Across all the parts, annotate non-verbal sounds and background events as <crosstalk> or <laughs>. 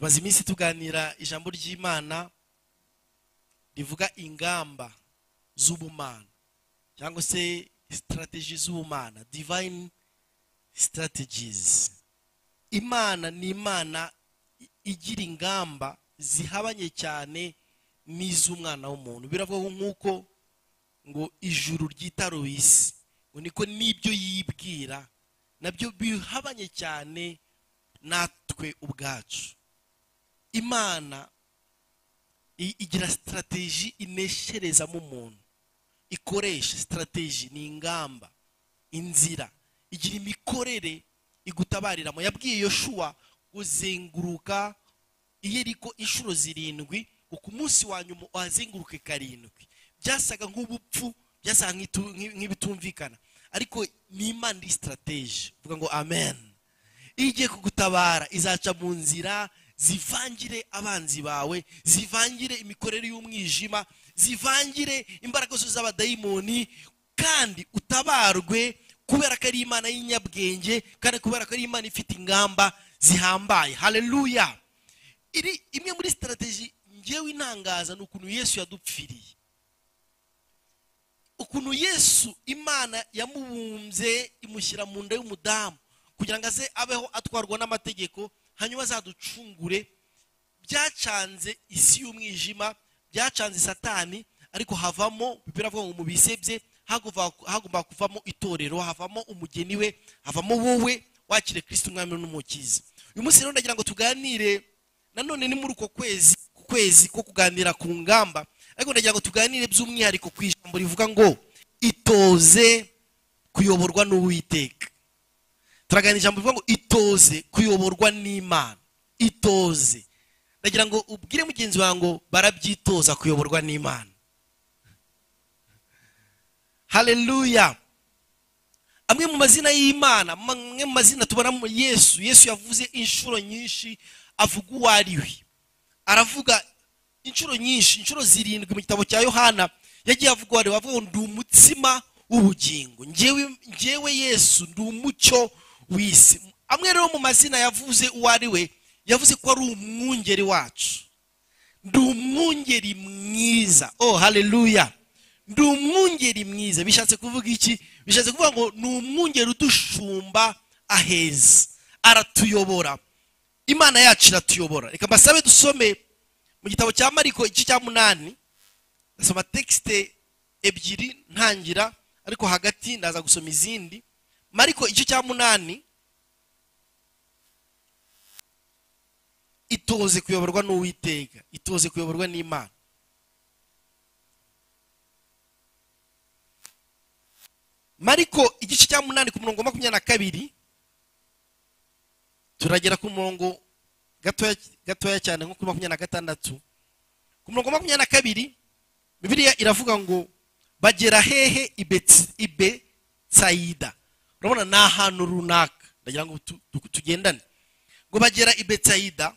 tumaze iminsi tuganira ijambo ry'imana rivuga ingamba z'ubumana cyangwa se sitarateji z'ubumana divine strategies. Imana ni imana igira ingamba zihabanye cyane n'iz'umwana w'umuntu. Biravuga nk'uko ngo ijuru ryitaruye isi ngo niko n'ibyo yibwira na byo bihabanye cyane natwe ubwacu. Imana igira sitarateji inesherezamo umuntu. Ikoresha sitarateji ni ingamba inzira igira imikorere igutabariramo. Yabwiye yoshuwa uzenguruka iyeriko inshuro zirindwi ngo ku munsi wa nyuma uhazenguruke karindwi byasaga nk'ubupfu byasaga nk'ibitumvikana. Ariko ni imana iri sitarateji uvuga ngo amen. Iyo igiye kugutabara izaca mu nzira zivangire abanzi bawe zivangire imikorere y'umwijima zivangire imbaraga zose z'abadayimoni kandi utabarwe kubera ko ari imana y'inyabwenge kandi kubera ko ari imana ifite ingamba zihambaye. Hareruya iri imwe muri sitarateji ngewe intangaza ni ukuntu yesu yadupfiriye. Ukuntu yesu imana yamubumbye imushyira mu nda y'umudamu kugira ngo aze abeho atwarwa n'amategeko hanyuma azaducungure byacanze isi y'umwijima byacanze satani ariko havamo biravuga ngo mu bisebye hagomba kuvamo itorero havamo umugeni we havamo wowe wakire kirisiti umwami n'umukizi uyu munsi rero ndagira ngo tuganire nanone ni muri uko kwezi ku kwezi ko kuganira ku ngamba. Ariko ndagira ngo tuganire by'umwihariko ku ijambo rivuga ngo itoze kuyoborwa n'uwiteka. Turaganira ijambo rivuga ngo itoze kuyoborwa n'imana. Itoze. Ndagira ngo ubwire mugenzi wawe ngo barabyitoza kuyoborwa n'imana. Hareruya amwe mu mazina y'imana amwe mu mazina tubona mu yesu yesu yavuze inshuro nyinshi avuga uwo ari we. Aravuga inshuro nyinshi inshuro zirindwi mu gitabo cya yohana yagiye avuga uwo ari we avuga ngo ndi umutsima w'ubugingo. Ngewe yesu ndi umucyo w'isi. Amwe rero mu mazina yavuze uwo ari we yavuze ko ari umwungeri wacu. Ndi umwungeri mwiza. Oh hareruya ndi umwungeri mwiza. Bishatse kuvuga iki? Bishatse kuvuga ngo ni umwungeri udushumba aheza. Aratuyobora. Imana yacu iratuyobora. Reka mbasabe dusome mu gitabo cya mariko igice cya munani. Ndasoma tekisite ebyiri ntangira ariko hagati ndaza gusoma izindi. Mariko igice cya munani itoze kuyoborwa n'uwiteka itoze kuyoborwa n'imana. Mariko igice cya munani ku murongo makumyabiri na kabiri turagera ku murongo gatoya cyane nko kuri makumyabiri na gatandatu. Ku murongo makumyabiri na kabiri bibiliya iravuga ngo bagera hehe ibe sayida urabona ni ahantu runaka ndagira ngo tugendane. Ngo bagera i betsayida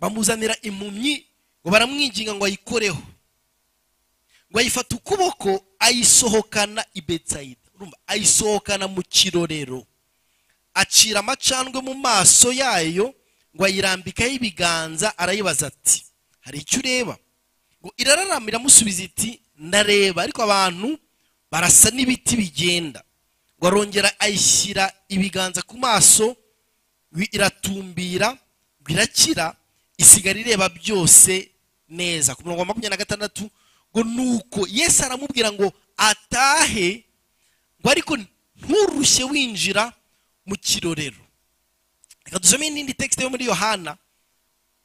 bamuzanira impumyi ngo baramwinginga ngo ayikoreho. Ngo ayifate ukuboko ayisohokana i betsayida ayisohokana mu kirorero. Acira amacandwe mu maso yayo ngo ayirambikaho ibiganza arayibaza ati hari icyo ureba? Ngo irararama iramusubiza iti ndareba. Ariko abantu barasa n'ibiti bigenda. Ngo arongera ayishyira ibiganza ku maso iratumbira ngo irakira isigara ireba byose neza. Ku murongo wa makumyabiri na gatandatu ngo nuko yesu aramubwira ngo atahe ngo ariko nturushye winjira mu kirorero. Reka dusome n'indi tekisite yo muri yohana.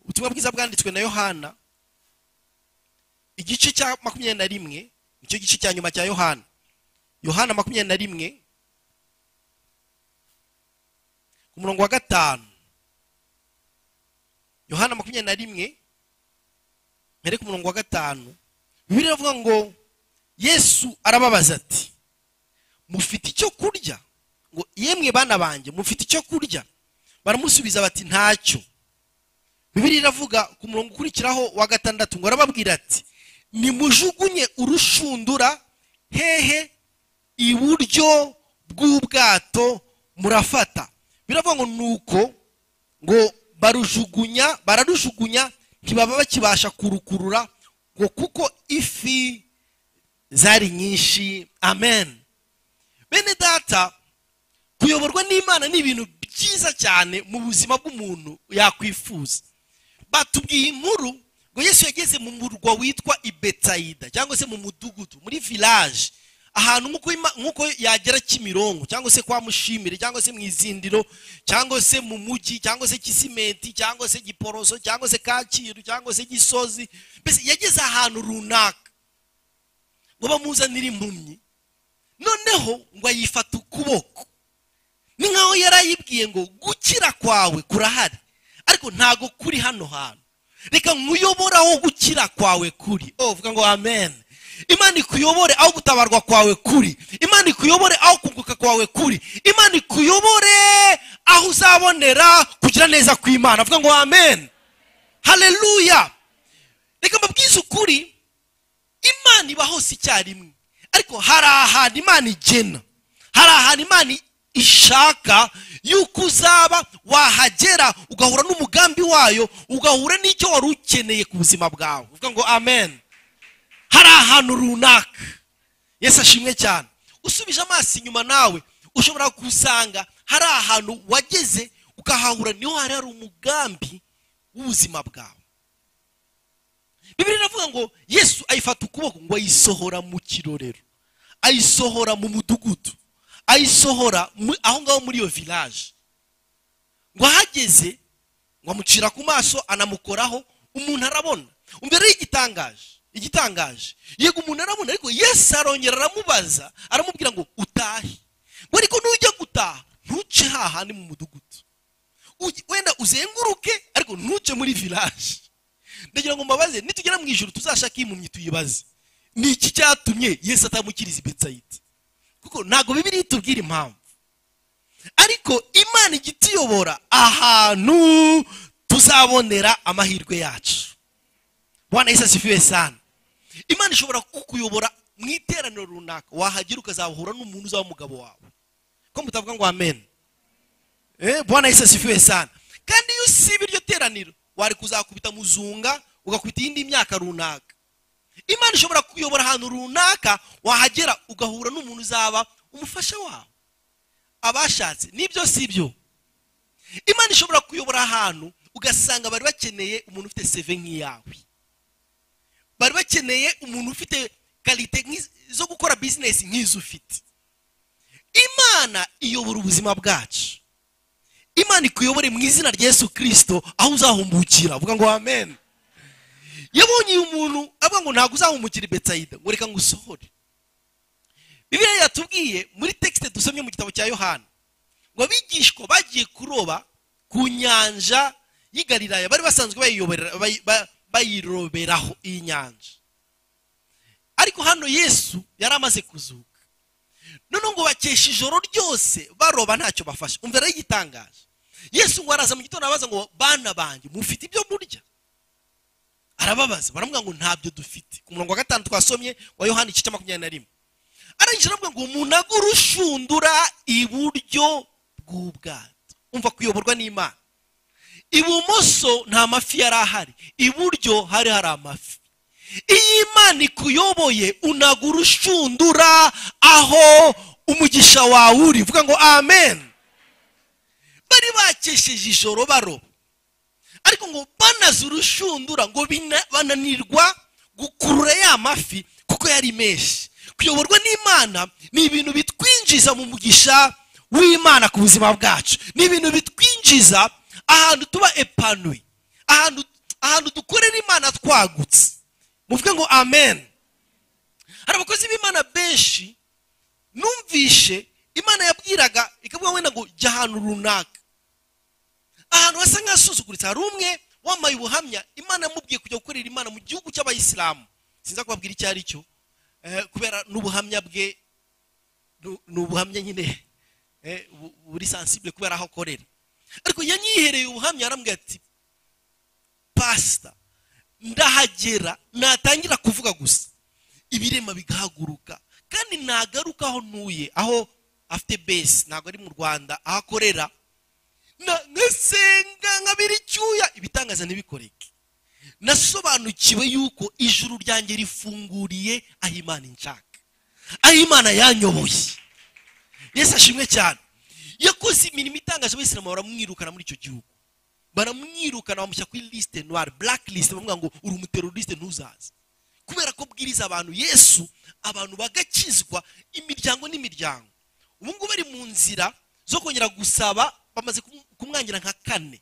Ubutumwa bwiza bwanditswe na yohana. Igice cya makumyabiri na rimwe ni cyo gice cya nyuma cya yohana. Yohana makumyabiri na rimwe ku murongo wa gatanu. Yohana makumyabiri na rimwe mbere ku murongo wa gatanu bibiri iravuga ngo yesu arababaza ati mufite icyo kurya? Ngo yemwe bana banjye mufite icyo kurya? Baramusubiza bati ntacyo. Bibiri iravuga ku murongo ukurikiraho wa gatandatu ngo arababwira ati nimujugunye urushundura hehe iburyo bw'ubwato murafata. Biravuga ngo nuko ngo barujugunya bararujugunya ntibaba bakibasha kurukurura ngo kuko ifi zari nyinshi. Amen. Bene data kuyoborwa n'imana ni ibintu byiza cyane mu buzima bw'umuntu yakwifuza. Batubwiye inkuru ngo yesu yageze mu murwa witwa ibetsayida cyangwa se mu mudugudu muri village. Ahantu nk'uko yagera kimironko cyangwa se kwa mushimire cyangwa se mu izindiro cyangwa se mu mujyi cyangwa se kisimenti cyangwa se giporoso cyangwa se kacyiru cyangwa se gisozi mbese yageze ahantu runaka. Ngo bamuzanire impumyi. Noneho ngo ayifate ukuboko. Ni nkaho yari ayibwiye ngo gukira kwawe kurahari. Ariko ntago kuri hano hantu. Reka nkuyobore aho gukira kwawe kuri. Oh vuga ngo amen. Imana ikuyobore aho gutabarwa kwawe kuri. Imana ikuyobore aho kunguka kwawe kuri. Imana ikuyobore aho uzabonera kugira neza kw'imana. Vuga ngo amen. Haleluya reka mbabwize ukuri imana iba hose icyarimwe. Ariko hari ahantu imana igena. Hari ahantu imana ishaka yuko uzaba wahagera ugahura n'umugambi wayo ugahura n'icyo wari ukeneye ku buzima bwawe. Uvuga ngo amen. Hari ahantu runaka yesu ashimwe cyane. Usubije amaso inyuma nawe ushobora gusanga hari ahantu wageze ukahahura ni ho hari hari umugambi w'ubuzima bwawe. Bibiri iravuga ngo yesu ayifata ukuboko ngo ayisohora mu kirorero ayisohora mu mudugudu ayisohora aho ngaho muri iyo village. Ngo ahageze ngo amucira ku maso anamukoraho umuntu arabona. Imbere y'igitangaje igitangaje. Yego umuntu arabona ariko yesu arongera aramubaza aramubwira ngo utahe. Ngo ariko nujya gutaha ntuce hahandi mu mudugudu. Wenda uzenguruke ariko ntuce muri village. Ndagira ngo mbabaze nitugera mu ijoro tuzashaka impumyi tuyibaze. Ni iki cyatumye yesu atamukiriza i betsayida kuko ntabwo bibiri itubwira impamvu. Ariko imana ijya ituyobora ahantu tuzabonera amahirwe yacu. Bwana yesu asifiwe sana. Imana ishobora kukuyobora mu iteraniro runaka. Wahagera ukazahura n'umuntu uzaba umugabo wawe. Ko mutavuga ngo amen? Eh, bwana yesu asifiwe sana. Kandi iyo usiba iryo teraniro wari kuzakubita muzunga ugakubita iyindi myaka runaka. Imana ishobora kuyobora ahantu runaka wahagera ugahura n'umuntu uzaba umufasha wawe. Abashatse ni byo si byo? Imana ishobora kuyobora ahantu ugasanga bari bakeneye umuntu ufite seve nk'iyawe. Bari bakeneye umuntu ufite karite zo gukora bizinesi nk'izo ufite. Imana iyobora ubuzima bwacu. Imana ikuyobore mu izina rya yesu kirisito aho uzahumbukira. Avuga ngo amen. Yabonye uyu muntu avuga ngo ntabwo uzahumukira i betsayida ngo reka ngo usohore bibiliya yatubwiye muri tekisite dusomye mu gitabo cya yohana ngo abigishwa bagiye kuroba ku nyanja y'i Galilaya. Bari basanzwe bayiyobera- bayi- ba- bayiroberaho iyi nyanja. Ariko hano yesu yari amaze kuzuka. Noneho ngo bakesha ijoro ryose baroba ntacyo bafashe. Umva rero igitangaje. Yesu ngo araza mu gitondo abaza ngo bana banjye mufite ibyo murya? Arababaza. Baramubwira ngo ntabyo dufite. Ku murongo wa gatanu twasomye wa yohani igice cya makumyabiri na rimwe. Arangije aravuga ngo umuntu urushundura iburyo bw'ubwato. Umva kuyoborwa n'imana. Ibumoso nta mafi yari ahari iburyo hari hari amafi. Iyo imana ikuyoboye unaga urushundura aho umugisha wawe uri. Vuga ngo amen. Bari bakesheje ijoro baroba. Ariko ngo banaze urushundura ngo bananirwa gukurura ya mafi kuko yari menshi. Kuyoborwa n'imana ni ibintu bitwinjiza mu mugisha w'imana ku buzima bwacu. Ni ibintu bitwinjiza ahantu tuba epanuwe ahantu dukorera imana twagutse. Muvuge ngo amen. Hari abakozi b'imana benshi numvishe imana yabwiraga ikavuga wenda ngo jya ahantu runaka. Ahantu hasa nk'ahasuzuguritse hari umwe wambaye ubuhamya imana yamubwiye kujya gukorera imana mu gihugu cy'abayisilamu. Sinza kubabwira icyo ari cyo eh, kubera n'ubuhamya bwe ni ubuhamya nyine eh, bu- buri sensible kubera aho akorera. Ariko yanyihereye ubuhamya arambwira ati pasita ndahagera natangira kuvuga gusa. Ibirema bigahaguruka. Kandi nagaruka aho ntuye aho afite base ntabwo ari mu rwanda aho akorera nkasenga nkabira icyuya ibitangaza ntibikoreke. Nasobanukiwe yuko ijuru ryanjye rifunguriye aho imana inshaka. Aho imana yanyoboye. Yesu ashimwe cyane. Yakoze imirimo itangaje abayisilamu baramwirukana muri icyo gihugu. Baramwirukana bamushyira kuri lisite noire black list bavuga ngo uri umuteroriste ntuzaze. Kubera ko bwiriza abantu yesu abantu bagakizwa imiryango n'imiryango. Ubu ngubu bari mu nzira zo kongera gusaba bamaze kum- kumwangira nka kane.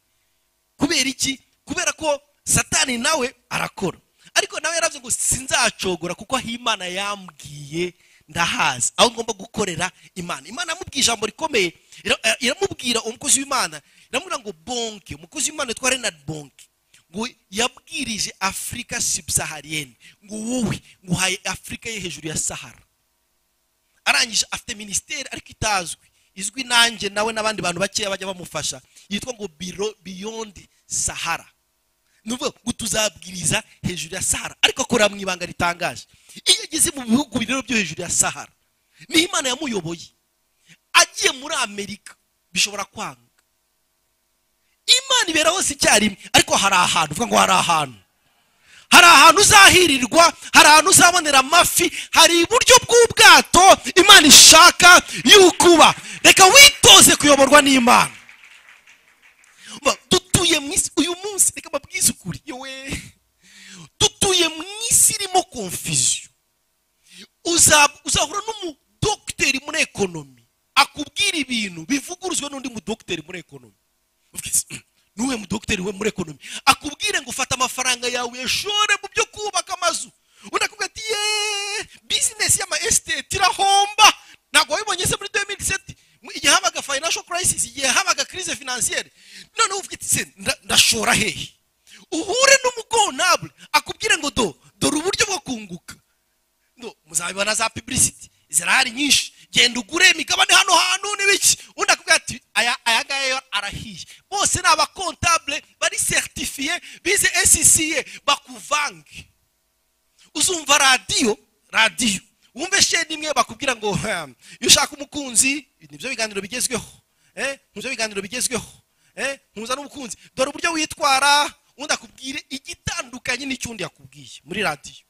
Kubera iki? Kubera ko satani nawe arakora. Ariko nawe yaravuze ngo sinzacogora kuko aho imana yambwiye ndahazi. Aho ngomba gukorera imana. Imana yamubwiye ijambo rikomeye. Ira- iramubwira umukozi w'imana. Iramubwira ngo bonke umukozi w'imana witwa renard bonke ngo yabwirije afurika subsahariyene ngo wowe ngo uhaye afurika ye hejuru ya sahara. Arangije afite minisiteri ariko itazwi. Izwi nanjye nawe n'abandi bantu bakeya bajya bamufasha. Yitwa ngo biro beyond sahara. Ni ukuvuga ngo tuzabwiriza hejuru ya sahara. Ariko akorera mu ibanga ritangaje. Iyo ageze mu bihugu rero byo hejuru ya sahara ni ho imana yamuyoboye. Agiye muri amerika. Bishobora kwanga. Imana ibera hose icyarimwe. Ariko hari ahantu uvuga ngo hari ahantu. Hari ahantu uzahirirwa hari ahantu uzabonera amafi hari uburyo bw'ubwato imana ishaka yuko uba reka witoze kuyoborwa n'imana. Dutuye mu isi uyu munsi reka mbabwize ukuri yewe dutuye mu isi irimo Uza- uzahura n'umudogiteri muri ekonomi akubwira ibintu bivuguruzwa n'undi mudogiteri muri ekonomi "Mm, nuwe mudogiteri we muri ekonomi akubwire ngo ufata amafaranga yawe yashore mu byo kubaka amazu. Undi akubwira ati ye bizinesi y'ama esiteti irahomba. Ntabwo wabibonye se muri 2017 mu- igihe habaga financial crisis igihe habaga crise financiere noneho uvuga nda- ndashora hehe uhure n'umukontabule akubwire ngo do dore uburyo bwo kunguka. Muzabibona za publicity. Zirahari nyinshi. Genda ugure imigabane hano hantu n'ibiki undi akubwira ati aya aya ngaya yo arahiye. Bose ni abakontable bari certifiye bize SCCA bakuvange. Uzumva radiyo radiyo wumve sheni imwe bakubwira ngo "Hmm, iyo ushaka umukunzi ni byo biganiro bigezweho. Eh ni byo biganiro bigezweho. Eh ntuza n'umukunzi. Dore uburyo witwara undi akubwire igitandukanye n'icyundi yakubwiye muri radiyo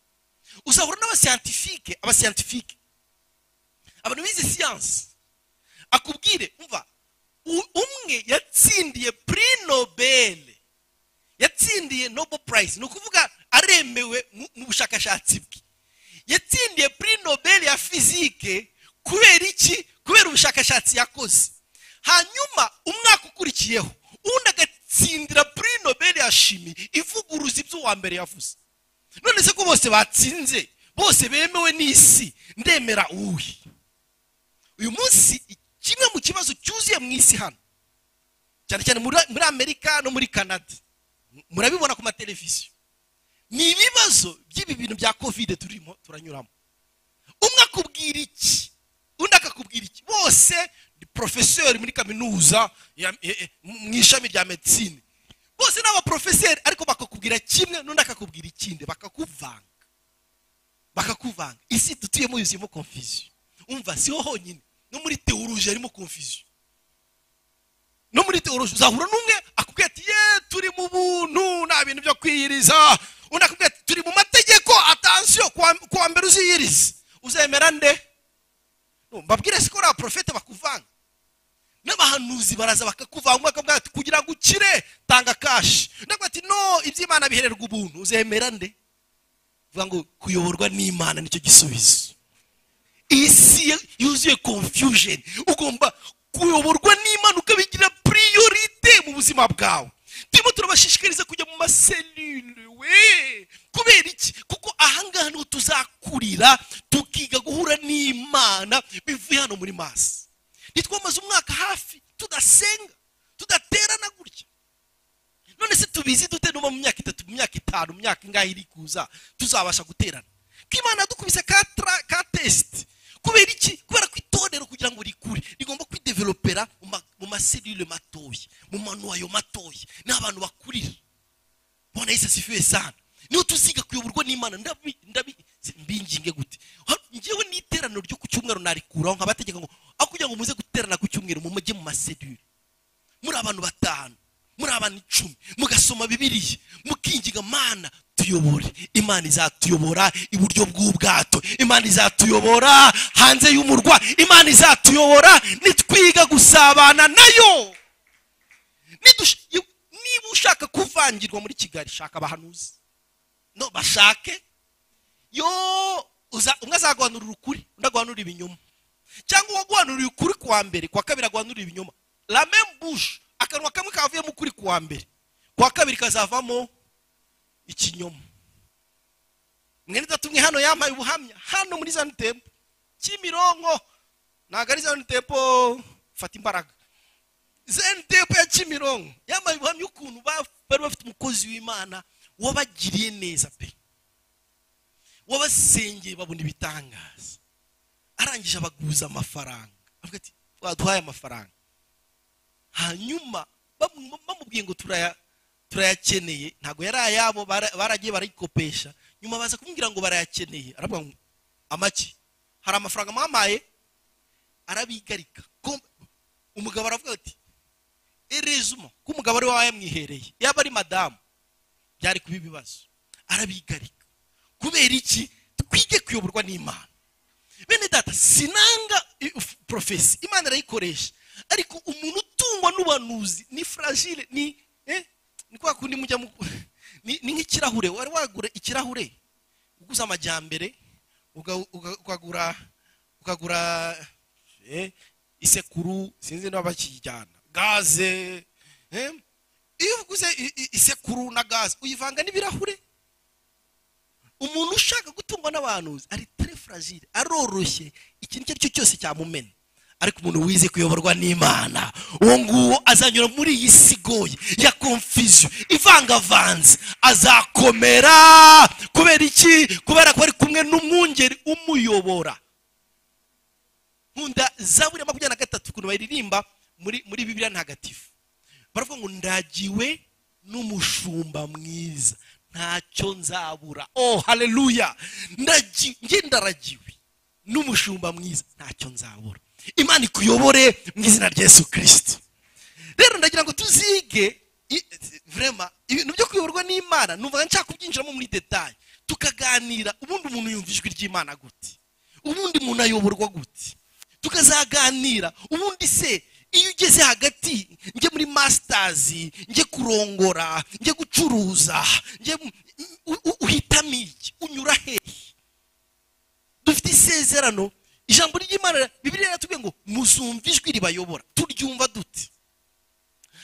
uzahura n'abasiyantifike abasiyantifike abantu bize siyansi akubwire umva umwe yatsindiye pri nobel. Yatsindiye nobel prize. Ni ukuvuga aremewe mu bushakashatsi bwe. Yatsindiye pri nobel ya fizike kubera iki? Kubera ubushakashatsi yakoze. Hanyuma umwaka ukurikiyeho undi agatsindira pri nobel ya shimi ivuguruza ibyo uwa mbere yavuze. None se ko bose batsinze bose bemewe n'isi ndemera uwuhe uyu munsi kimwe mu kibazo cyuzuye mu isi hano. Cyane cyane muri amerika no muri canada. Murabibona ku mateleviziyo ni ibibazo by'ibi bintu bya kovide turimo turanyuramo. Umwe akubwira iki? Undi akakubwira iki? Bose ni porofeseri muri kaminuza eh, eh, mu ishami rya medicine. Bose ni abaporofeseri ariko bakakubwira kimwe n'undi akakubwira ikindi. Bakakuvanga. Bakakuvanga. Isi dutuyemo yuzuyemo confusion. Umva siho honyine. No muri teoruje harimo confusion. No muri teoruje uzahura n'umwe akubwira ati ye turi mu buntu nta bintu byo kwiyiriza. Undi akubwira ati turi mu mategeko atansiyo kuwa mbere uziyiriza uzemera nde mbabwire siko uriya porofete bakuvanga n'abahanuzi baraza bakakuvanga umwe akabwira ati kugira ngo ukire tanga kashi akubwira ati no iby'imana bihererwa ubuntu. Uzemera nde vuga ngo kuyoborwa n'imana ni cyo gisubizo. Isi yuzuye confusion. Ugomba kuyoborwa n'imana ukabigira priorite mu buzima bwawe. Turimo turabashishikariza kujya mu maselule we kubera iki? Kuko ahangaha ni ho tuzakurira tukiga guhura n'imana bivuye hano muri masi ntitwamaze umwaka hafi tudasenga tudaterana gutya. None se tubizi dute nuba mu myaka itatu mu myaka itanu mu myaka ingahe iri kuza tuzabasha guterana? Ko imana yadukubise ka tesite kubera iki? Kubera ko itorero kugira ngo rikure rigomba kwidevelopera mu maselule matoya mu manuwayo matoya. Ni abantu bakurira. Bona yesu asifiwe sana. Niho tuziga kuyoborwa n'imana. Mbinginge gute? Njyewe n'iteraniro ryo ku cyumweru narikuraho nkabategeka ngo aho kugira ngo muze guterana ku cyumweru mu mujye mu maselule muri abantu batanu muri abantu icumi mugasoma bibiriya mukinginga mana tuyobore. Imana izatuyobora iburyo bw'ubwato. Imana izatuyobora hanze y'umurwa. Imana izatuyobora. Nitwiga gusabana na yo. Niba ushaka kuvangirwa muri kigali shaka abahanuzi. No bashake. Yo umwe azaguhanurira ukuri undi aguhanurira ibinyoma. Cyangwa uwaguhanurira ukuri kuwa mbere kuwa kabiri aguhanurira ibinyoma. La même bouche akanwa kamwe kavuyemo ukuri kuwa mbere. Kuwa kabiri kazavamo ikinyoma. Mwene tumwe hano yambaye ubuhamya. Hano muri zanu tempo kimironko. Ntabwo ari zanu tempo fata imbaraga. Tempo ya kimironko yambaye ubuhamya ukuntu ba- bari bafite umukozi w'imana wabagiriye neza pe. Wabasengeye babona ibitangaza. Arangije abaguza amafaranga. Avuga ati twaduhaye amafaranga. Hanyuma bamu- bamubwiye ngo turaya turayakeneye. Ntabwo yari ayabo bara- baragiye barayikopesha. Nyuma baza kumubwira ngo barayakeneye. Aravuga ngo amaki hari amafaranga mwamaye arabigarika. Umugabo aravuga ati erezuma ko umugabo ari we wayamwihereye. Yaba ari madamu. Byari kuba ibibazo. Arabigarika. Kubera iki? Twige kuyoborwa n'imana. Bene data sinanga i- uf- profesi. Imana irayikoresha ariko umuntu utungwa n'ubanuzi ni fragile ni eh, ni kwa kundi mujya mu <laughs> ni, nk'ikirahure. Wari wagura ikirahure uguze amajyambere ukagura ukagura eh, isekuru sinzi niba bakijyana gaze eh, iyo uguze isekuru na gaze uyivanga n'ibirahure. Umuntu ushaka gutungwa n'abantu ari tere fragile aroroshye ikintu icyo ari cyo cyose cyamumena. Ariko umuntu wize kuyoborwa n'imana uwo nguwo azanyura muri iyi si igoye ya confusion ivangavanze azakomera. Kubera iki? Kubera ko ari kumwe n'umwungeri umuyobora. Nkunda zaburi ya makumyabiri na gatatu ukuntu bayiririmba muri muri bibiliya ntagatifu baravuga ngo ndagiwe n'umushumba mwiza. Ntacyo nzabura. Oh haleluya Ndagi- njye ndaragiwe n'umushumba mwiza. Ntacyo nzabura. Imana ikuyobore mu izina rya yesu kirisiti rero ndagira ngo tuzige vrema ibintu byo kuyoborwa n'imana numva nshaka kubyinjiramo muri detaye tukaganira ubundi umuntu yumva ijwi ry'imana gute? Ubundi umuntu ayoborwa gute? Tukazaganira ubundi se iyo ugeze hagati njye muri masitazi njye kurongora njye gucuruza uhitamo iki? Unyura hehe dufite isezerano. Ijambo ry'imana bibiriya iratubwiye ngo muzumva ijwi ribayobora. Turyumva dute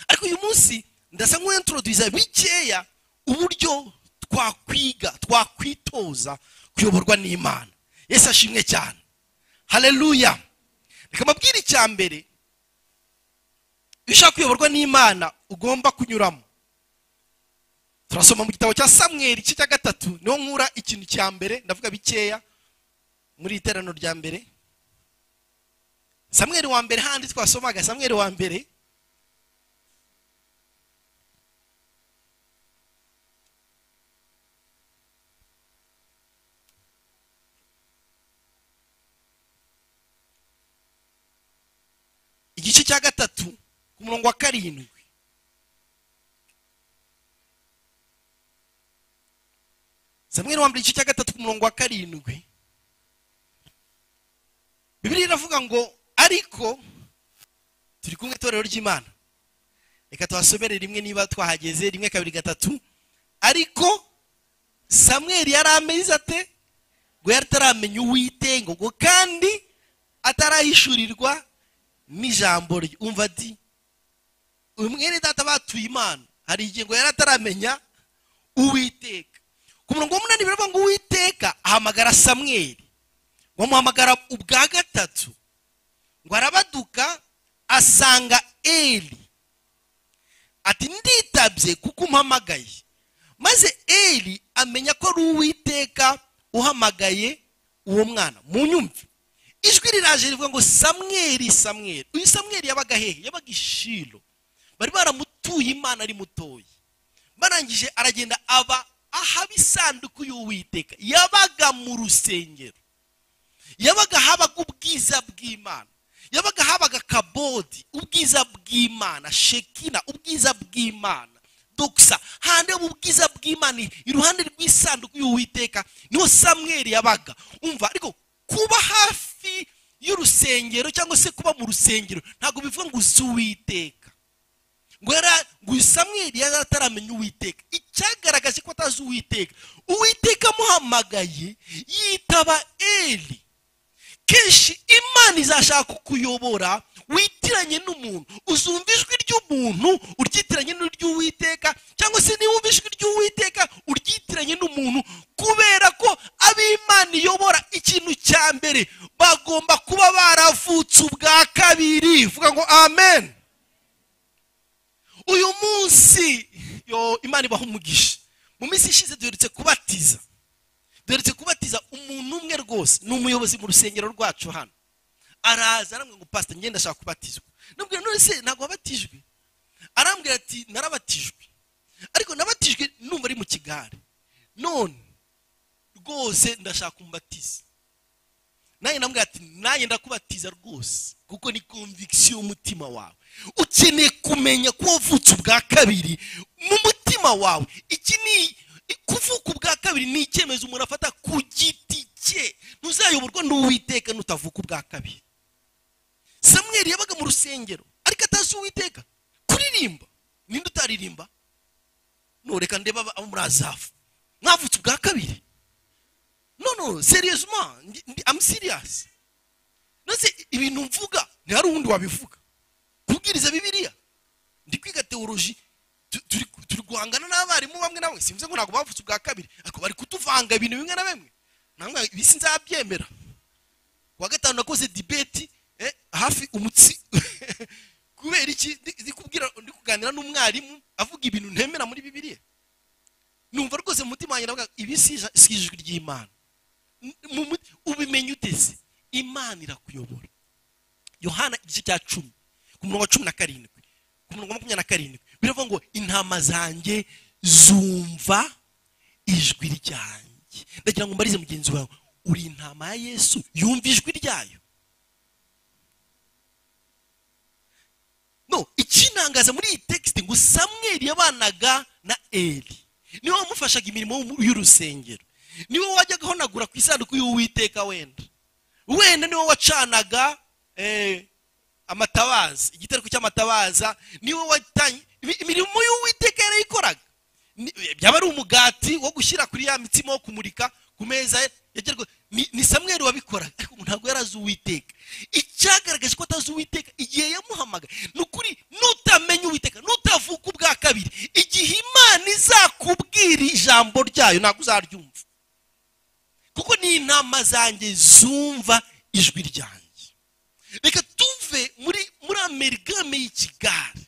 ariko uyu munsi ndasa nk'uwenturoduza bikeya uburyo twakwiga twakwitoza kuyoborwa n'imana. Yesu ashimwe cyane. Haleluya reka mbabwire icya mbere. Iyo ushaka kuyoborwa n'imana ugomba kunyuramo. Turasoma mu gitabo cya samweri cya gatatu. Niho nkura ikintu cya mbere ndavuga bikeya muri iteraniro rya mbere. Samweri wa mbere handi twasomaga. Samweri wa mbere. Igice cya gatatu. Ku murongo wa karindwi samweri wa mbere igice cya gatatu ku murongo wa karindwi bibiri iravuga ngo ariko turi kumwe itorero ry'imana reka tuhasomere rimwe niba twahageze rimwe kabiri gatatu. Ariko samweri yari ameze ate? Ngo yari ataramenya uwitengo ngo kandi atarahishurirwa n'ijambo rye umva ati uyu mwene data batuye imana hari igihe ngo yari ataramenya uwiteka. Ku murongo w'umunani biravuga ngo uwiteka ahamagara samweri bamuhamagara ubwa gatatu. Ngo arabaduka asanga eli. Ati nditabye kuko umpamagaye. Maze eli amenya ko ari uwiteka uhamagaye uwo mwana. Mu nyumve ijwi riraje rivuga ngo samweri samweri uyu samweri yabaga hehe? Yabaga ishilo bari baramutuye imana ari mutoya barangije aragenda aba ahaba isanduku y'uwiteka. Yabaga mu rusengero. Yabaga habaga ubwiza bw'imana. Yabaga habaga kabodi ubwiza bw'imana shekina ubwiza bw'imana. Dokisa hande ubwiza bw'imana iruhande rw'isanduku y'uwiteka ni ho samweri yabaga. Umva ariko kuba hafi y'urusengero cyangwa se kuba mu rusengero ntabwo bivuga ngo uzi uwiteka. Ngo samweri yari ataramenya uwiteka. Icyagaragaje ko atazi uwiteka uwiteka amuhamagaye yitaba eli. Kenshi imana izashaka kukuyobora witiranye n'umuntu. Uzumva ijwi ry'umuntu uryitiranye n'ury'uwiteka cyangwa se niba wumva ijwi ry'uwiteka uryitiranye n'umuntu. Kubera ko ab'imana iyobora ikintu cya mbere bagomba kuba baravutse ubwa kabiri. Vuga ngo amen. Uyu munsi yo imana ibaha umugisha. Mu minsi ishize duherutse kubatiza. Duherutse kubatiza umuntu umwe rwose. Ni umuyobozi mu rusengero rwacu hano. Araza arambwira ngo pasita ngenda ashaka kubatizwa. Nubwo none se ntabwo wabatijwe? Arambwira ati narabatijwe. Ariko nabatijwe numva ari mu kigare. None rwose ndashaka kumbatiza. Nanjye ndamubwira ati nanjye ndakubatiza rwose kuko ni konvikisiyo y'umutima wawe. Ukeneye kumenya ko wavutse ubwa kabiri mu mutima wawe. Iki ni kuvuka ubwa kabiri ni icyemezo umuntu afata ku giti cye. Ntuzayoborwa n'uwiteka nutavuka ubwa kabiri. Samweri yabaga mu rusengero ariko atazi uwiteka. Kuririmba ninde utaririmba? Noreka ndeba abo muri azafu. Mwavutse ubwa kabiri? No no seriyezuma amu siriyasi nose ibintu mvuga ntihari uwundi wabivuga. Kubwiriza bibiliya. Ndi kwiga teoloji turi guhangana n'abarimu bamwe na bamwe. Ngo ntabwo bavutse ubwa kabiri ariko bari kutuvanga ibintu bimwe na bimwe. Ntabwo ibi sinzabyemera. Kuwa gatanu nakoze dibeti hafi umutsi. <laughs> Kubera iki? Ndi kuganira n'umwarimu avuga ibintu ntemera muri bibiliya. Numva rwose mu mutima wanjye navuga ibi si ijwi ry'imana. Ubimenye uteze. Imana irakuyobora. Yohana igice cya cumi. Ku murongo wa cumi na karindwi. Ku murongo wa makumyabiri na karindwi. Biravuga ngo intama zanjye zumva ijwi ryanjye. Ndagira ngo mbarize mugenzi wawe. Uri intama ya yesu yumva ijwi ryayo. No ikinangaza muri iyi tekisite ngo samweri yabanaga na eri ni we wamufashaga imirimo y'urusengero. Ni we wajyaga ahonagura ku isanduku y'uwiteka wenda. Wenda ni we wacanaga amatabaza igitereko cy'amatabaza ni we watanye imirimo y'uwiteka yarayikoraga byaba ari umugati wo gushyira kuri ya mitsima wo kumurika ku meza ni samweri wabikoraga ariko ntabwo yari azi uwiteka. Icyagaragaje ko atazi uwiteka igihe yamuhamaga ni ukuri nutamenya uwiteka nutavuka ubwa kabiri igihe imana izakubwira ijambo ryayo ntabwo uzaryumva. Kuko ni intama zanjye zumva ijwi ryanjye. Reka tuve muri muri amerikame y'ikigare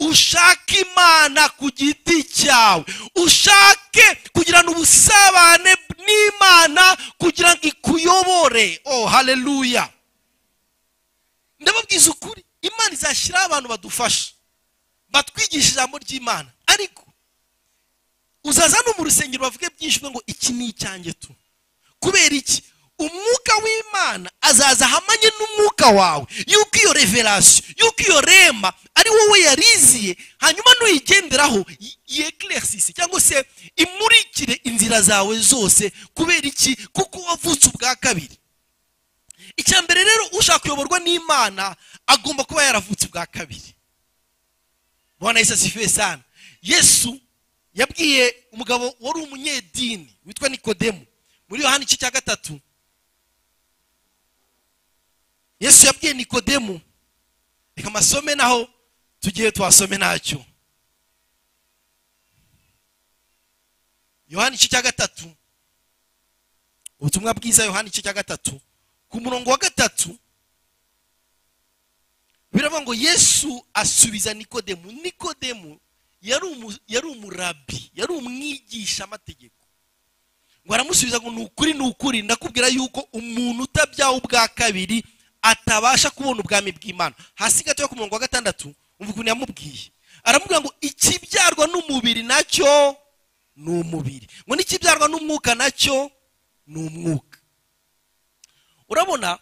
ushake imana ku giti cyawe. Ushake kugirana ubusabane n'imana kugira ngo ikuyobore. Oh haleluya ndababwiza ukuri imana izashyiraho abantu badufasha batwigisha ijambo ry'imana. Ariko uzaza no mu rusengero bavuge byinshi ngo iki ni icyanjye tu. Kubera iki? Umwuka w'imana azaza ahamanye n'umwuka wawe. Yuko iyo reverasiyo yuko iyo rema ari wowe yariziye hanyuma nuyigenderaho yekiresisi cyangwa se imurikire inzira zawe zose kubera iki? Kuko wavutse ubwa kabiri. Icya mbere rero ushaka kuyoborwa n'imana agomba kuba yaravutse ubwa kabiri. Bwana yesu asifiwe sana yesu yabwiye umugabo wari umunyedini witwa nikodemu muri yohani igice cya gatatu yesu yabwiye nikodemu reka amasome naho tugiye tuhasome ntacyo. Yohani cya gatatu ubutumwa bwiza yohani cya gatatu ku murongo wa gatatu biravuga ngo yesu asubiza nikodemu. Nikodemu yari umurabi yari umwigisha amategeko. Ngo aramusubiza ngo ni ukuri ni ukuri ndakubwira yuko umuntu utabyawe ubwa kabiri atabasha kubona ubwami bw'imana. Hasi gatoya ku murongo wa gatandatu umva ukuntu yamubwiye. Aramubwira ngo ikibyarwa n'umubiri na cyo ni umubiri. Ngo n'ikibyarwa n'umwuka na cyo ni umwuka. Urabona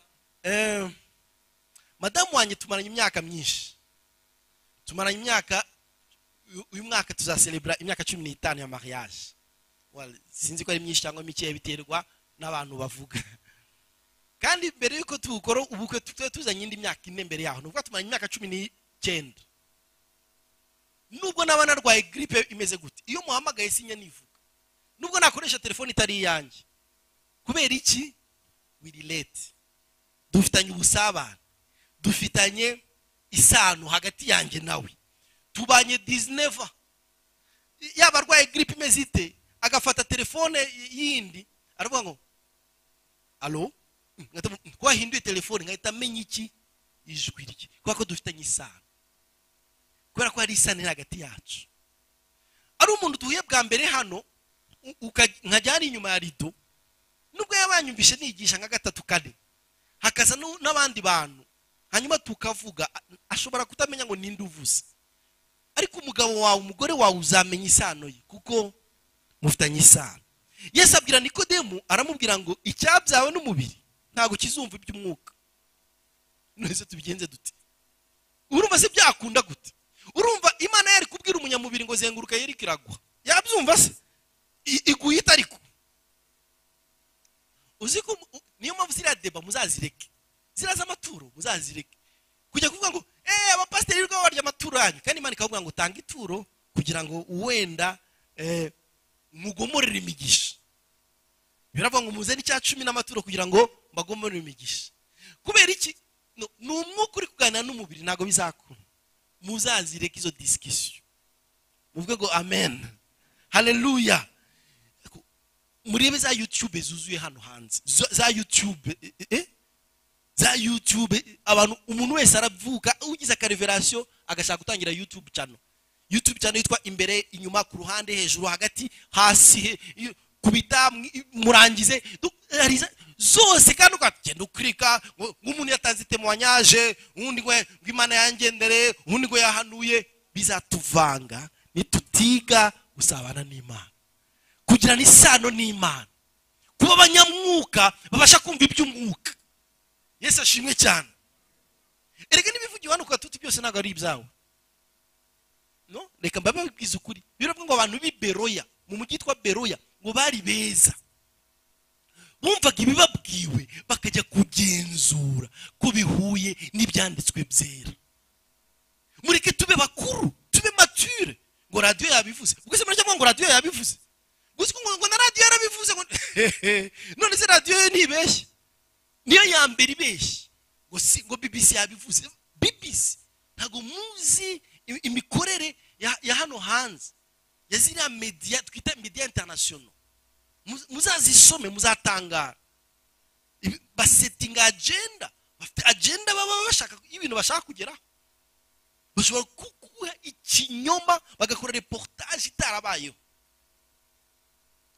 madamu wanjye tumaranye imyaka myinshi. Tumaranye imyaka uyu- mwaka tuzaselebura imyaka cumi n'itanu ya mariage. Sinzi ko ari myinshi cyangwa mikeya biterwa n'abantu bavuga. Kandi mbere y'uko tuwukora ubukwe tuba tuzanye indi myaka ine mbere yaho. Ni ukuvuga tumaranye imyaka cumi n'icyenda. Nubwo naba narwaye giripe imeze gute? Iyo muhamagaye sinya nivuga. Nubwo nakoresha telefone itari iyanjye. Kubera iki? Wirilete dufitanye ubusabane. Dufitanye isano hagati yanjye nawe. Tubanye dizineva yaba arwaye giripe imeze ite? Agafata telefone yindi aravuga ngo alo? Ngahita mu- ko wahinduye telefone nkahita amenya iki ijwi rye kubera ko dufitanye isano kubera ko hari isano iri hagati yacu ari umuntu duhuye bwa mbere hano u- uka- nkajya hari inyuma ya rido nubwo yaba yanyumvishe nigisha nka gatatu kane hakaza n'abandi bantu hanyuma tukavuga ashobora kutamenya ngo ninde uvuze ariko umugabo wawe umugore wawe uzamenya isano ye kuko mufitanye isano. Yesu abwira nikodemu aramubwira ngo icyabyawe n'umubiri ntabwo kizumva iby'umwuka. None tubigenze dute urumva se byakunda gute? Urumva imana yari kubwira umunyamubiri ngo zenguruka yeri kiragwa? Yabyumva se? Iguhita ariko. Uzi ko niyo mpamvu ziriya deba muzazireke. Ziriya z'amaturo muzazireke. Kujya kuvuga ngo eee abapasiteri birirwa barya amaturo yanyu. Kandi imana ikavuga ngo tanga ituro kugira ngo wenda eh, mugomorere imigisha. Biravuga ngo muzane icya cumi n'amaturo kugira ngo mbagomorere imigisha. Kubera iki? Ni umwuka uri kuganira n'umubiri ntabwo bizakura. Muzazireke izo disikisiyo muvuge ngo amen. Haleluya murebe za youtube zuzuye hano hanze. Zo- za youtube eh, eh? za eh, abantu umuntu wese aravuka ugize akareverasiyo agashaka gutangira youtube channel. Youtube channel yitwa imbere inyuma ku ruhande hejuru hagati hasi kubita murangize zose kandi ukagenda ukirika ngo ngo umuntu yatanze temoyanyaje undi ngo imana yangendere undi ngo yahanuye bizatuvanga nitutiga gusabana n'imana. Kugirana isano n'imana. Kuba abanyamwuka babasha kumva iby'umwuka. Yesu ashimwe cyane. Erega n'ibivugiwe hano ku gatuti byose ntabwo ari ibyawe. No reka mbabe babibwiza ukuri. Biravuga ngo abantu b'i beroya mu mujyi witwa beroya ngo bari beza. Bumvaga ibibabwiwe bakajya kugenzura ko bihuye n'ibyanditswe byera. Mureke tube bakuru tube mature. Ngo radiyo yabivuze. Ubwo se murajya ngo radiyo yabivuze? Gusa ngo na radiyo yarabivuze ngo <laughs> none se radiyo yo ntibeshye niyo ya mbere ibeshye ngo si ngo bbc yabivuze. Bbc ntabwo muzi imikorere ya, hano hanze. Ya ziriya media twita media international. Mu- muzazisome muzatangara. Basetinga agenda. Bafite agenda baba bashaka y'ibintu bashaka kugeraho. Bashobora kuguha ikinyoma bagakora reportage itarabayeho.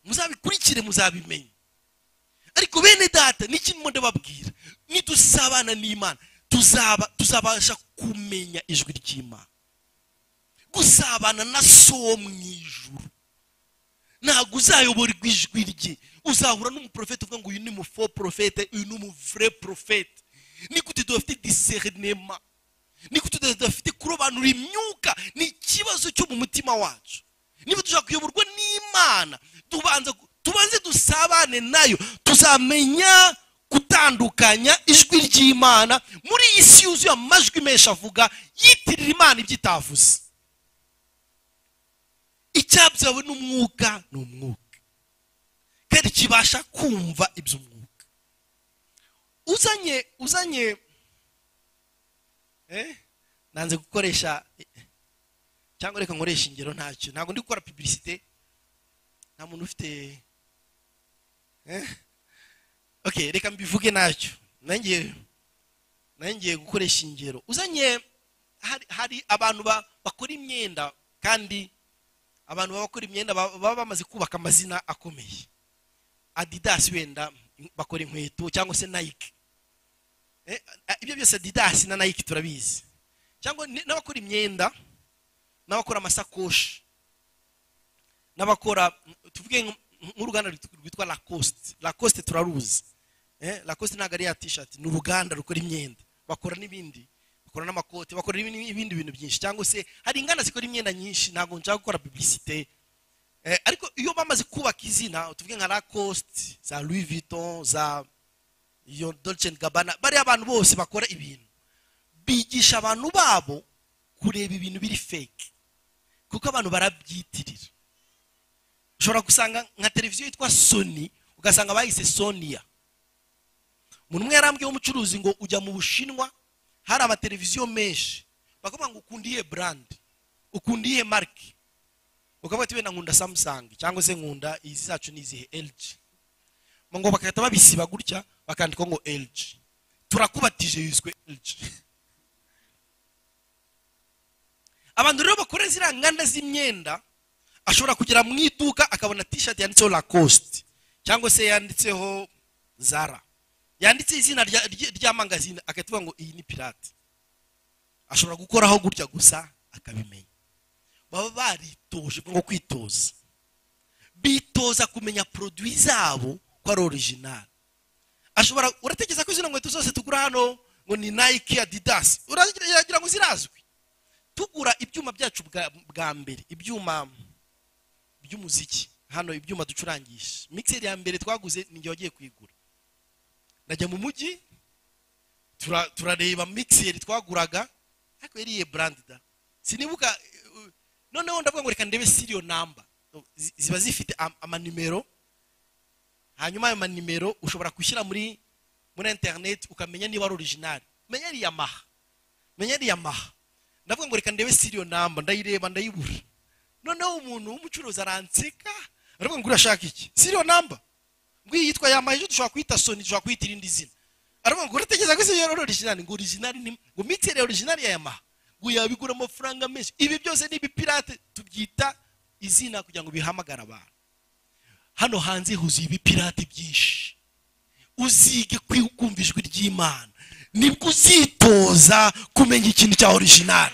Muzabikurikire muzabimenye. Ariko bene data n'ikintu ndababwira nidusabana n'imana. Tuzaba tuzabasha kumenya ijwi ry'imana. Gusabana na so wo mu ijuru. Ntabwo uzayoborwa ijwi rye. Uzahura n'umuprofete uvuga ngo uyu ni umufo porofete uyu ni umuvure porofete ni gute tudafite diserinema ni gute tudafite kurobanura imyuka? Ni ikibazo cyo mu mutima wacu. Niba dushaka kuyoborwa n'imana tubanze dusabane na yo. Tuzamenya gutandukanya ijwi ry'imana. Muri iyi si yuzuye amajwi menshi avuga yitirira imana ibyo itavuze. Icyabyawe n'umwuka ni umwuka. Kandi kibasha kumva iby'umwuka. Uzanye uzanye eh nanze gukoresha cyangwa reka nkoresha ingero ntacyo. Ntabwo ndi gukora publicité. Nta muntu ufite eh okay reka mbivuge ntacyo. Nanjye nanjye gukoresha ingero. Uzanye hari, abantu ba- bakora imyenda kandi abantu baba bakora imyenda baba bamaze kubaka amazina akomeye. Adidas wenda bakora inkweto cyangwa se nike. Eh, eh, ibyo byose adidas na nike turabizi. Cyangwa n'abakora imyenda n'abakora amasakoshi n'abakora tuvuge nk- nk'uruganda rwit- rwitwa lacoste. Lacoste turaruzi. Eh, lacoste ntabwo ari ya t-shirt ni uruganda rukora imyenda. Bakora n'ibindi. Bakora n'amakote bakora ibindi bintu byinshi cyangwa se hari inganda zikora imyenda nyinshi ntabwo nshaka gukora publicité. Eh, ariko iyo bamaze kubaka izina tuvuge nka lacoste za louis vuitton za iyo dolce gabbana bariya abantu bose bakora ibintu. Bigisha abantu babo kureba ibintu biri fake kuko abantu barabyitirira. Ushobora gusanga nka televiziyo yitwa sony ugasanga bayise sonia. Umuntu umwe yarambwiye w'umucuruzi ngo ujya mu bushinwa hari amateleviziyo menshi bakavuga ngo brand ukunda iyihe marike ukavuga ati wenda nkunda samsung. Cyangwa se nkunda izi zacu ni izihe lg ngo bagahita babisiba gutya bakandikaho ngo lg turakubatije yiswe lg abantu rero bakora ziriya nganda z'imyenda ashobora kugera mu iduka akabona t-shirt yanditseho lacoste. Cyangwa se yanditseho zara. Yanditse izina rya- mangazine agahita avuga ngo iyi ni pirate. Ashobora gukoraho gutya gusa akabimenya. Baba baritoje ngo kwitoza. Bitoza kumenya produit zabo ko ari original. Ashobora uratekereza ko zino nkweto zose tugura hano ngo ni nike adidas uragira ngo zirazwi? Tugura ibyuma byacu bwa, mbere ibyuma by'umuziki. Hano ibyuma ducurangisha. Mixer ya mbere twaguze ninjye wagiye kuyigura. Ndajya mu mujyi tura- turareba mixer twaguraga ariko yari iye brand da. Sinibuka uh, noneho ndavuga ngo reka ndebe number. Zi- ziba zifite am- amanimero hanyuma ayo manimero ushobora gushyira muri muri internet ukamenya niba ari original. Menya ari yamaha. Menya ari yamaha. Ndavuga ngo reka ndebe serial number ndayireba ndayibura. Noneho umuntu w'umucuruzi aranseka aravuga ngo urashaka iki? Serial number. Ngo iyi yitwa yamaha ejo dushobora kuyita soni dushobora kuyita irindi zina. Aravuga ngo uratekereza ko isi yari original? Ngo original ni ngo mixer ya original ya yamaha? Ngo yabigura amafaranga menshi? Ibi byose ni ibipirate tubyita izina kugira ngo bihamagare abantu. Hano hanze huzuye ibipirate byinshi. Uzige kumva ijwi ry'imana ni bwo uzitoza kumenya ikintu cya original.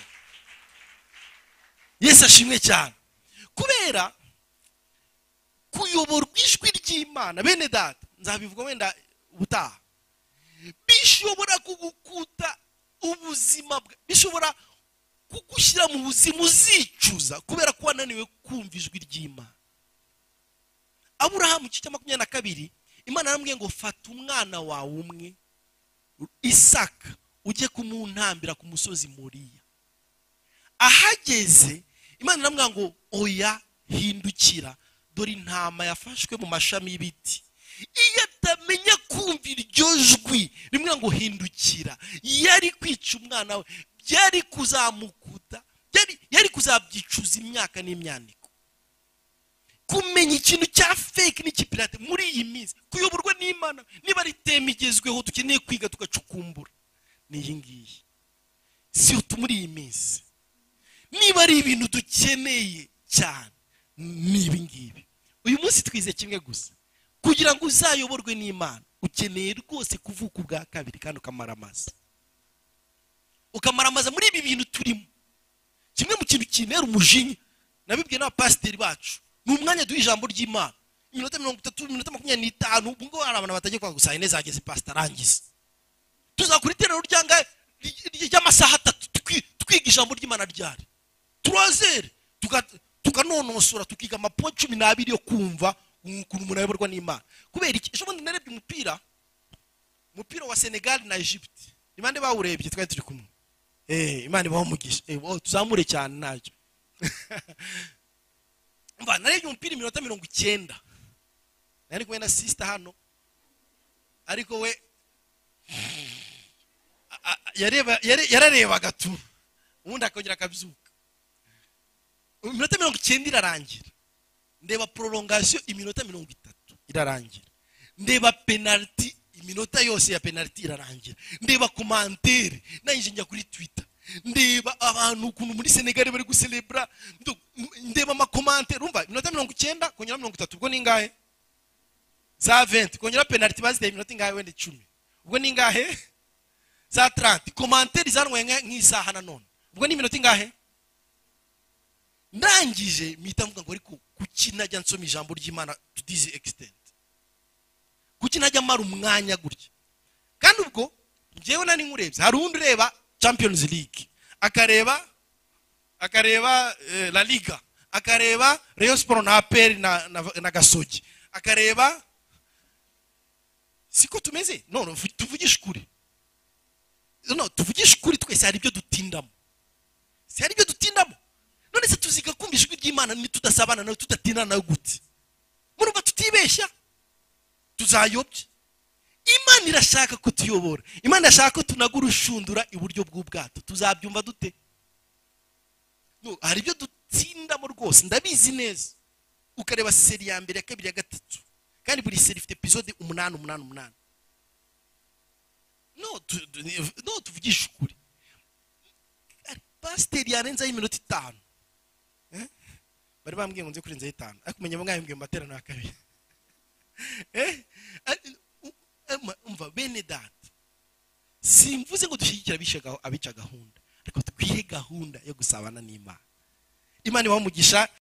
Yesu ashimwe cyane. Kubera kuyoborwa ijwi ry'imana. Bene data nzabivuga wenda ubutaha. Bishobora kugukuta ubuzima bwa bishobora kugushyira mu buzima uzicuza kubera ko wananiwe kumva ijwi ry'imana. Aburahamu cya makumyabiri na kabiri imana yaramubwiye ngo fata umwana wawe umwe isaka ujye kumuntambira ku musozi muriya ahageze imana iramubwira ngo oya hindukira. Dore intama yafashwe mu mashami y'ibiti. Iyo atamenya kumva iryo jwi rimwe ngo hindukira. Yari kwica umwana we byari kuzamukuta yari kuzabyicuza imyaka n'imyaniko kumenya ikintu cya fake n'ikipirate muri iyi minsi kuyoborwa n'imana niba ari igezweho dukeneye kwiga tugacukumbura. Ni iyi ngiyi. Si muri iyi minsi. Niba ari ibintu dukeneye cyane ni ibi ngibi uyu munsi twize kimwe gusa. Kugira ngo uzayoborwe n'imana ukeneye rwose kuvuka ubwa kabiri kandi ukamara amazi ukamara amazi muri ibi bintu turimo. Kimwe mu kintu kinera umujinya nabibwiye n'abapasiteri bacu ni umwanya duha ijambo ry'imana. Iminota mirongo itatu iminota makumyabiri n'itanu ubwo ngubu hari abantu batagiye kwa gusa ine zageze pasita arangiza. Tuzakora ryanga ry'amasaha atatu twi- twiga ijambo ry'imana ryari. Turazere tuka- tukanonosora tukiga amapo cumi n'abiri yo kumva ukuntu umuntu ayoborwa n'imana. Kubera iki? Ejo bundi narebye umupira umupira wa senegal na egypte. Ni bande bawurebye twari turi kumwe. Eh imana ibaho umugisha eh oh, tuzamure cyane ntacyo <laughs> mva narebye umupira iminota mirongo icyenda. Nari kumwe na sisita hano. Ariko we <sighs> yararebaga tu. Ubundi akongera akabyuka. Iminota mirongo icyenda irarangira. Ndeba prolongation iminota mirongo itatu irarangira. Ndeba penaliti iminota yose ya penaliti irarangira. Ndeba komantere nayinje njya kuri twitter. Ndeba abantu ukuntu muri senegal bari guselebra ndo- ndeba amakomantere umva iminota mirongo icyenda kongera mirongo itatu ubwo ni ingahe za 20 kongera penaliti baziteye iminota ingahe wenda icumi? Ubwo ni ingahe za 30 komantere zanwaye nka- nk'isaha nanone ubwo ni iminota ingahe? Ndangije mpita mvuga ngo ariko kuki najya nsoma ijambo ry'imana to this extent. Kuki najya mara umwanya gutya. Kandi ubwo njyewe nari nkurebye hari uwundi ureba champions league akareba akareba eh, la liga akareba rayon sport na aperi na, gasogi akareba siko tumeze? None tuvugishe ukuri. Tuvugishe ukuri twese hari ibyo dutindamo. Si hari ibyo dutindamo? None se tuziga kumva ijwi ry'imana nitudasabana nawe tudatindana nawe gute murumva tutibeshya tuzayobye imana irashaka ko tuyobora imana irashaka ko tunaga urushundura iburyo bw'ubwato. Tuzabyumva dute. Hari ibyo dutsindamo rwose. Ndabizi neza. Ukareba seri ya mbere ya kabiri ya gatatu. Kandi buri seri ifite epizode umunani umunani umunani. No tu- tu- no tuvugishe ukuri. Pasiteri yarenzaho iminota itanu? Bari bambwiye ngo nze kurenzaho itanu. Ariko umenya mwahimbwiye mu materaniro ya kabiri. <laughs> Eh? Ari- u- ema, umva bene data simvuze ngo dushyigikire abica gahunda. Ariko twihe gahunda yo gusabana n'imana. Imana ibaha umugisha